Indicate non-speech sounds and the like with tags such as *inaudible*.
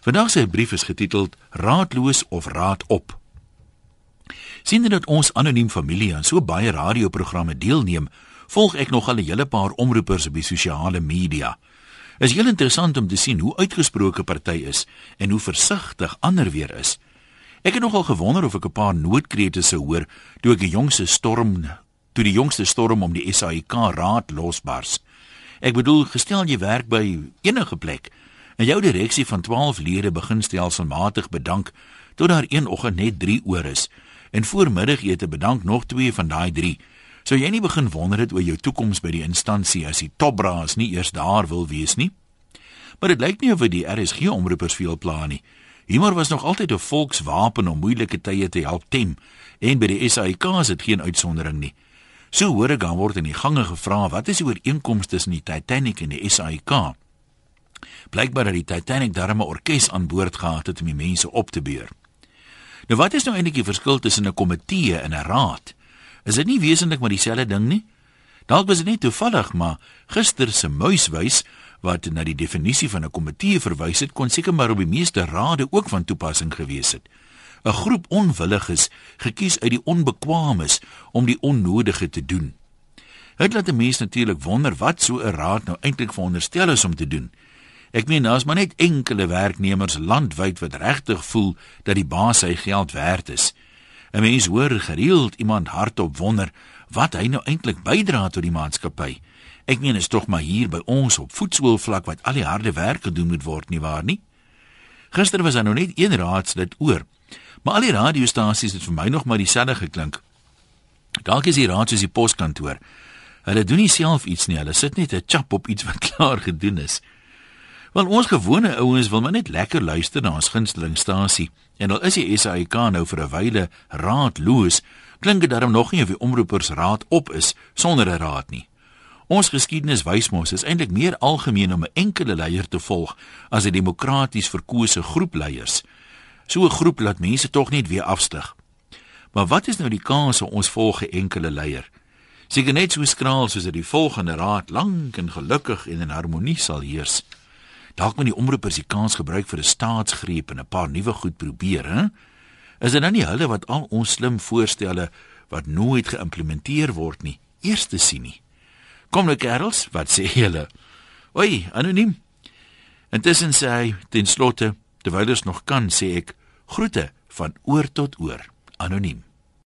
Vandag se brief is getiteld Raadloos of Raad op. Sien dit dat ons anoniem familie aan so baie radioprogramme deelneem, volg ek nog al 'n hele paar omroepers op die sosiale media. Is heel interessant om te sien hoe uitgesproke party is en hoe versigtig ander weer is. Ek het nogal gewonder of ek 'n paar noodkrete sou hoor toe ek die jongste storm toe die jongste storm om die SAIK raad losbars. Ek bedoel, gestel jy werk by enige plek en jou direksie van 12 lede begin stelselmatig bedank tot daar een oggend net 3 oor is en voormiddagete bedank nog 2 van daai 3. Sou jy nie begin wonder het oor jou toekoms by die instansie as die topbraas nie eers daar wil wees nie? Maar dit lyk nie of die RSG omroepers veel pla nie. Humor was nog altyd 'n volkswapen om moeilike tye te help tem en by die SAIK is dit geen uitsondering nie. So hoor ek dan word in die gange gevra wat is die ooreenkomste tussen die Titanic en die SAIK? Blykbaar het die Titanic darme orkes aan boord gehad het om die mense op te beur. Nou wat is nou eintlik die verskil tussen 'n komitee en 'n raad? Is dit nie wesentlik maar dieselfde ding nie? Dalk was dit net toevallig, maar gister se muiswys wat na die definisie van 'n komitee verwys het, kon seker maar op die meeste rade ook van toepassing gewees het. 'n Groep onwilliges gekies uit die onbekwames om die onnodige te doen. Dit laat 'n mens natuurlik wonder wat so 'n raad nou eintlik veronderstel is om te doen. Ek meen daar's maar net enkele werknemers landwyd wat regtig voel dat die baas sy geld werd is. 'n Mens hoor gereeld iemand hardop wonder wat hy nou eintlik bydra tot die maatskappy. Ek meen is tog maar hier by ons op voetsoolvlak wat al die harde werk gedoen moet word nie waar nie. Gister was daar nou net een raadslid oor. Maar al die radiostasies het vir my nog maar dieselfde geklink. Dalk is die raad soos die poskantoor. Hulle doen nie self iets nie, hulle sit net 'n chap op iets wat *laughs* klaar gedoen is. Wel ons gewone ouens wil maar net lekker luister na ons gunstelingstasie. En al is die SAIK nou vir 'n wyle raadloos, klink dit daarom nog nie of die omroepers raad op is sonder 'n raad nie. Ons geskiedenis wys mos is eintlik meer algemeen om 'n enkele leier te volg as 'n demokraties verkose groep leiers. So 'n groep laat mense tog net weer afstig. Maar wat is nou die kans ons volg 'n enkele leier? Seker net so skraal soos dat die volgende raad lank en gelukkig en in harmonie sal heers. Dalk moet die omroepers die kans gebruik vir 'n staatsgreep en 'n paar nuwe goed probeer, hè? Is dit nou nie hulle wat al ons slim voorstelle wat nooit geïmplementeer word nie, eers te sien nie? Kom nou kerels, wat sê julle? Oi, anoniem. Intussen sê hy ten slotte, terwyl ons nog kan, sê ek groete van oor tot oor, anoniem.